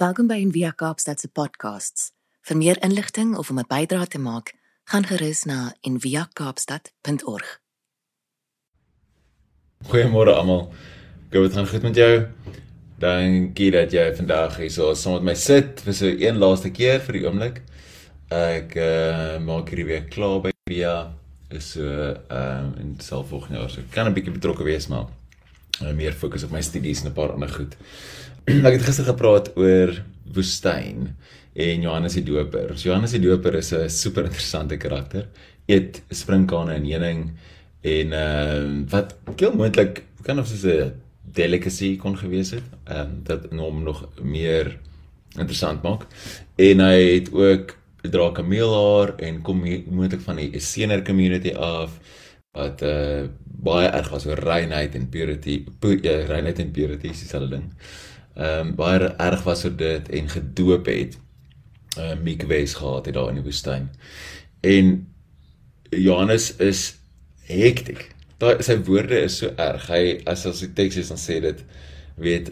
Welkom by Envia Kaapstad se podcasts. Vir meer inligting of om 'n bydrae te maak, gaan gerus na enviakaapstad.org. Goeiemôre almal. Hoop dit gaan goed met jou. Dankie dat jy vandag hier so saam met my sit vir so een laaste keer vir die oomblik. Ek uh, maak hierdie week klaar by Via is so ehm uh, in self volgende jaar. So ek kan 'n bietjie betrokke wees maar uh, meer fokus op my studies en 'n paar ander goed. ek het gister gepraat oor woestyn en Johannes die Doper. So Johannes die Doper is 'n super interessante karakter. Eet sprinkane en heuning en ehm uh, wat heel moontlik kan of soos 'n delicacy kon gewees het. Ehm um, dat hom nog meer interessant maak. En hy het ook dra kameelhaar en kom moontlik van die Essener community af wat uh baie erg was oor reinheid en purity, ja, reinheid en purity is dieselfde ding ehm um, baie erg was oor dit en gedoop het. Ehm uh, mikwees gehad het daar in die woestyn. En Johannes is hektiek. Daai sy woorde is so erg. Hy as as die teks is dan sê dit weet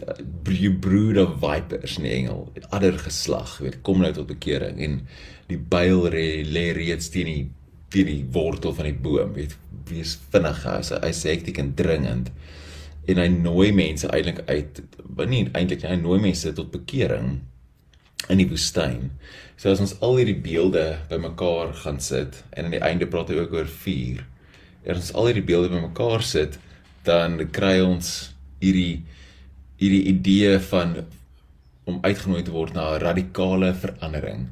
brood of vipers in Engel, ander geslag, weet kom nou tot bekering en die byl lê reeds teen die teen die wortel van die boom, weet wees vinnig, hy sê hektiek en dringend en hy nooi mense eintlik uit nie eintlik hy nooi mense tot bekering in die woestyn. So as ons al hierdie beelde bymekaar gaan sit en aan die einde praat hy ook oor vuur. En as ons al hierdie beelde bymekaar sit, dan kry ons hierdie hierdie idee van om uitgenooi te word na 'n radikale verandering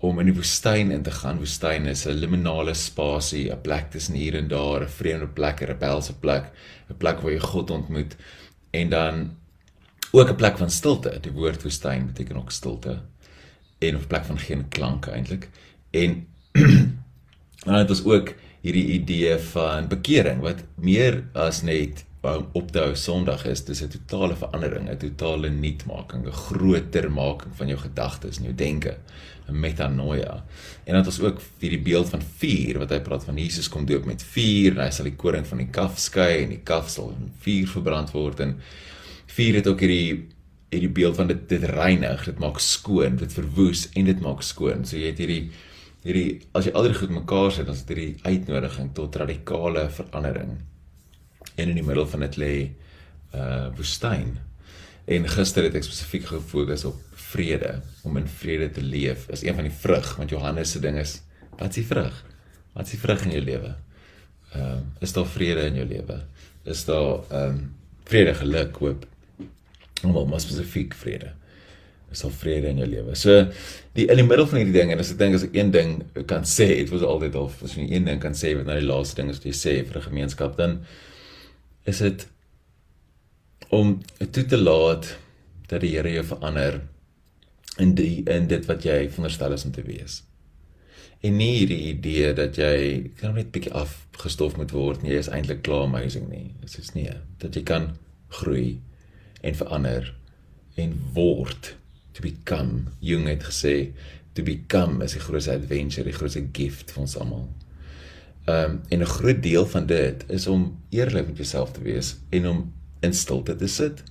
om in die woestyn in te gaan. Woestyn is 'n liminale spasie, 'n plek tussen hier en daar, 'n vreemde plek, 'n rebelse plek, 'n plek waar jy God ontmoet en dan ook 'n plek van stilte. Die woord woestyn beteken ook stilte en 'n plek van geen klanke eintlik. En dan het ons ook hierdie idee van bekering wat meer as net op daai Sondag is dis 'n totale verandering, 'n totale nuutmaking, 'n groter making van jou gedagtes en jou denke, 'n metanoia. En dan het ons ook hierdie beeld van vuur wat hy praat van Jesus kom doop met vuur, hy sal die koring van die kaf skei en die kaf sal in vuur verbrand word en vuur het ook hierdie hierdie beeld van dit dit reinig, dit maak skoon, dit verwoes en dit maak skoon. So jy het hierdie hierdie as jy al die goed mekaar sit, dan is dit hierdie uitnodiging tot radikale verandering en in die middel van dit lê uh woestyn. En gister het ek spesifiek gefokus op vrede, om in vrede te leef. Is een van die vrug, want Johannes se ding is, wat is die vrug? Wat is die vrug in jou lewe? Ehm uh, is daar vrede in jou lewe? Is daar ehm um, vrede, geluk, hoop? Om maar spesifiek vrede. Is daar vrede in jou lewe? So die in die middel van hierdie ding en as ek dink as ek een ding kan sê, dit was altyd al as jy een ding kan sê wat nou die laaste ding is wat jy sê vir 'n gemeenskap dan is dit om toe te laat dat die Here jou verander in die in dit wat jy veronderstel is om te wees. En nie hierdie idee dat jy kan net bietjie afgestof moet word en jy is eintlik klaar amazing nie. Dit is nie dat jy kan groei en verander en word to become. Jung het gesê to become is die grootste adventure, die grootste gift vir ons almal. Ehm um, en 'n groot deel van dit is om eerlik met jouself te wees en om in stilte te sit.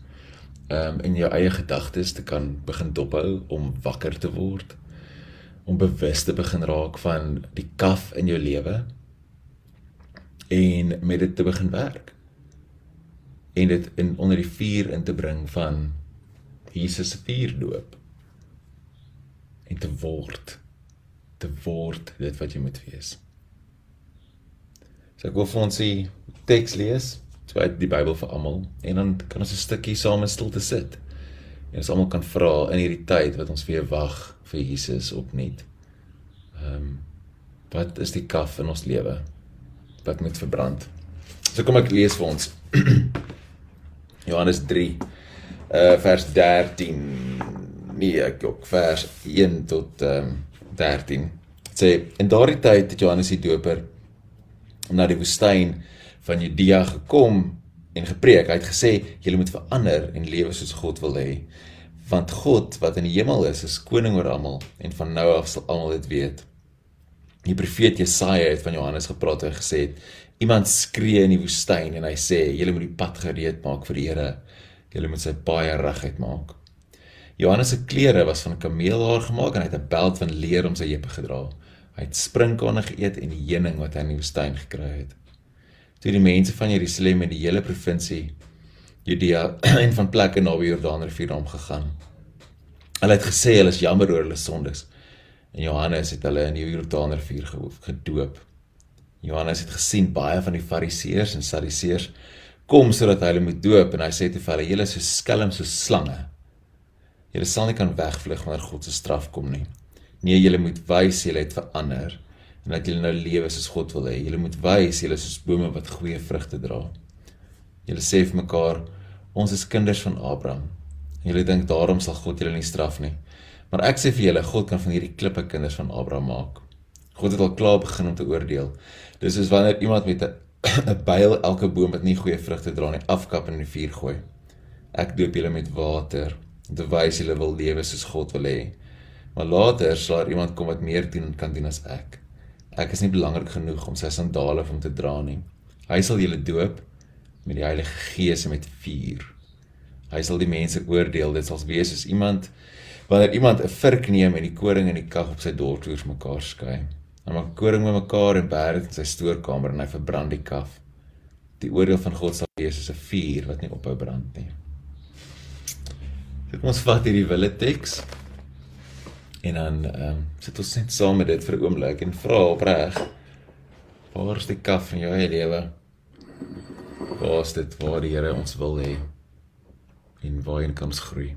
Ehm um, en jou eie gedagtes te kan begin dophou om wakker te word. Om bewus te begin raak van die kaf in jou lewe en met dit te begin werk. En dit in onder die vuur in te bring van Jesus se vuurdoop. En te word te word dit wat jy moet wees. So ek wil vir ons die teks lees, so uit die Bybel vir almal en dan kan ons 'n stukkie saam in stilte sit. En ons almal kan vra in hierdie tyd wat ons weer wag vir Jesus opnuut. Ehm um, wat is die kaf in ons lewe wat moet verbrand? So kom ek lees vir ons. Johannes 3 uh vers 13. Nee, ek ook vers 1 tot ehm um, 13. Sê in daardie tyd het Johannes die Doper na die woestyn van Judea gekom en gepreek. Hy het gesê julle moet verander en lewe soos God wil hê. Want God wat in die hemel is, is koning oor almal en van nou af sal almal dit weet. Die profeet Jesaja het van Johannes gepraat en gesê iemand skree in die woestyn en hy sê julle moet die pad gereed maak vir die Here. Julle moet sy paaie reguit maak. Johannes se klere was van kameelhaar gemaak en hy het 'n beld van leer om sy heupe gedra. Hy het sprinkane geëet en die heuning wat hy in die woestyn gekry het. Toe die mense van Jerusalem en die hele provinsie Judea en van plekke naby Jordaanrivier hom gegaan. Hulle het gesê hulle is jammer oor hulle sondes. En Johannes het hulle in die Jordaanrivier gedoop. Johannes het gesien baie van die Fariseërs en Sadduseërs kom sodat hy hulle moet doop en hy sê te vir hulle: "Julle is so skelm so slange. Julle sal nie kan wegvlug wanneer God se straf kom nie. Nee, julle moet wys julle het verander en dat julle nou lewe soos God wil hê. Julle moet wys julle is soos bome wat goeie vrugte dra. Julle sê vir mekaar: Ons is kinders van Abraham. En julle dink daarom sal God julle nie straf nie. Maar ek sê vir julle, God kan van hierdie klippe kinders van Abraham maak. God het al klaar begin om te oordeel. Dis soos wanneer iemand met 'n 'n byl elke boom wat nie goeie vrugte dra nie afkap en in die vuur gooi. Ek doop julle met water om te wys julle wil lewe soos God wil hê. Maar later sal daar iemand kom wat meer doen kan doen as ek. Ek is nie belangrik genoeg om sy sandale om te dra nie. Hy sal julle doop met die Heilige Gees en met vuur. Hy sal die mense oordeel. Dit sal wees soos iemand wanneer iemand 'n vurk neem en die koring en die kag op sy dorptoers mekaar skei. Hy maak koring met mekaar en berg in sy stoorkamer en hy verbrand die kaf. Die oordeel van God sal wees soos 'n vuur wat nie ophou brand nie. Dit ons vat hierdie wille teks en dan ehm um, sit ons net saam met dit vir 'n oomblik en vra opreg waar is die kaf in jou eie lewe? Waar is dit waar die Here ons wil hê? En waarheen kan ons groei?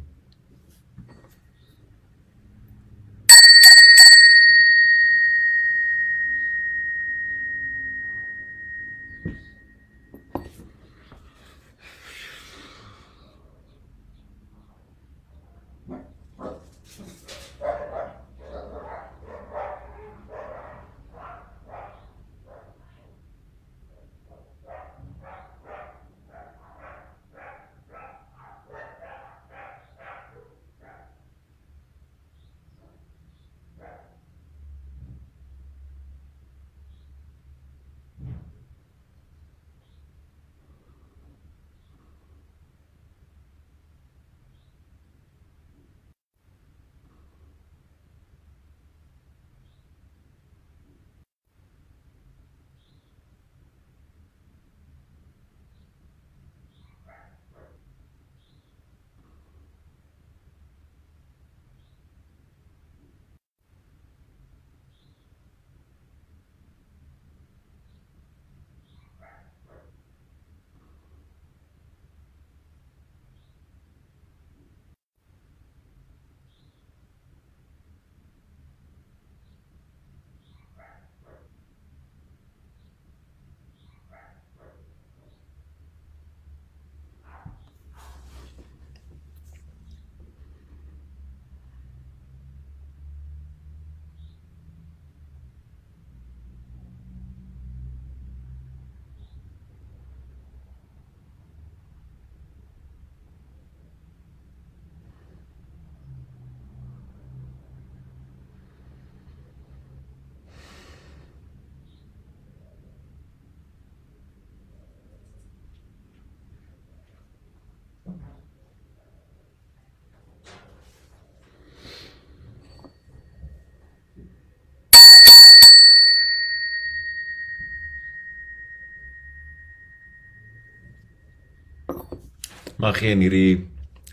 Mag jy in hierdie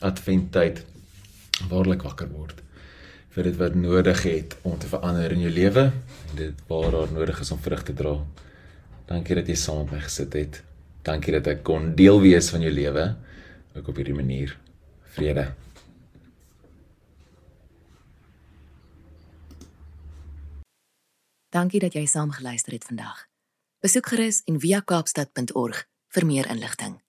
adventtyd waarlik wakker word vir dit wat nodig het om te verander in jou lewe en dit waar daar nodig is om vrug te dra. Dankie dat jy saam met my gesit het. Dankie dat ek kon deel wees van jou lewe ook op hierdie manier. Vrede. Dankie dat jy saam geluister het vandag. Besoek gerus en via kaapstad.org vir meer inligting.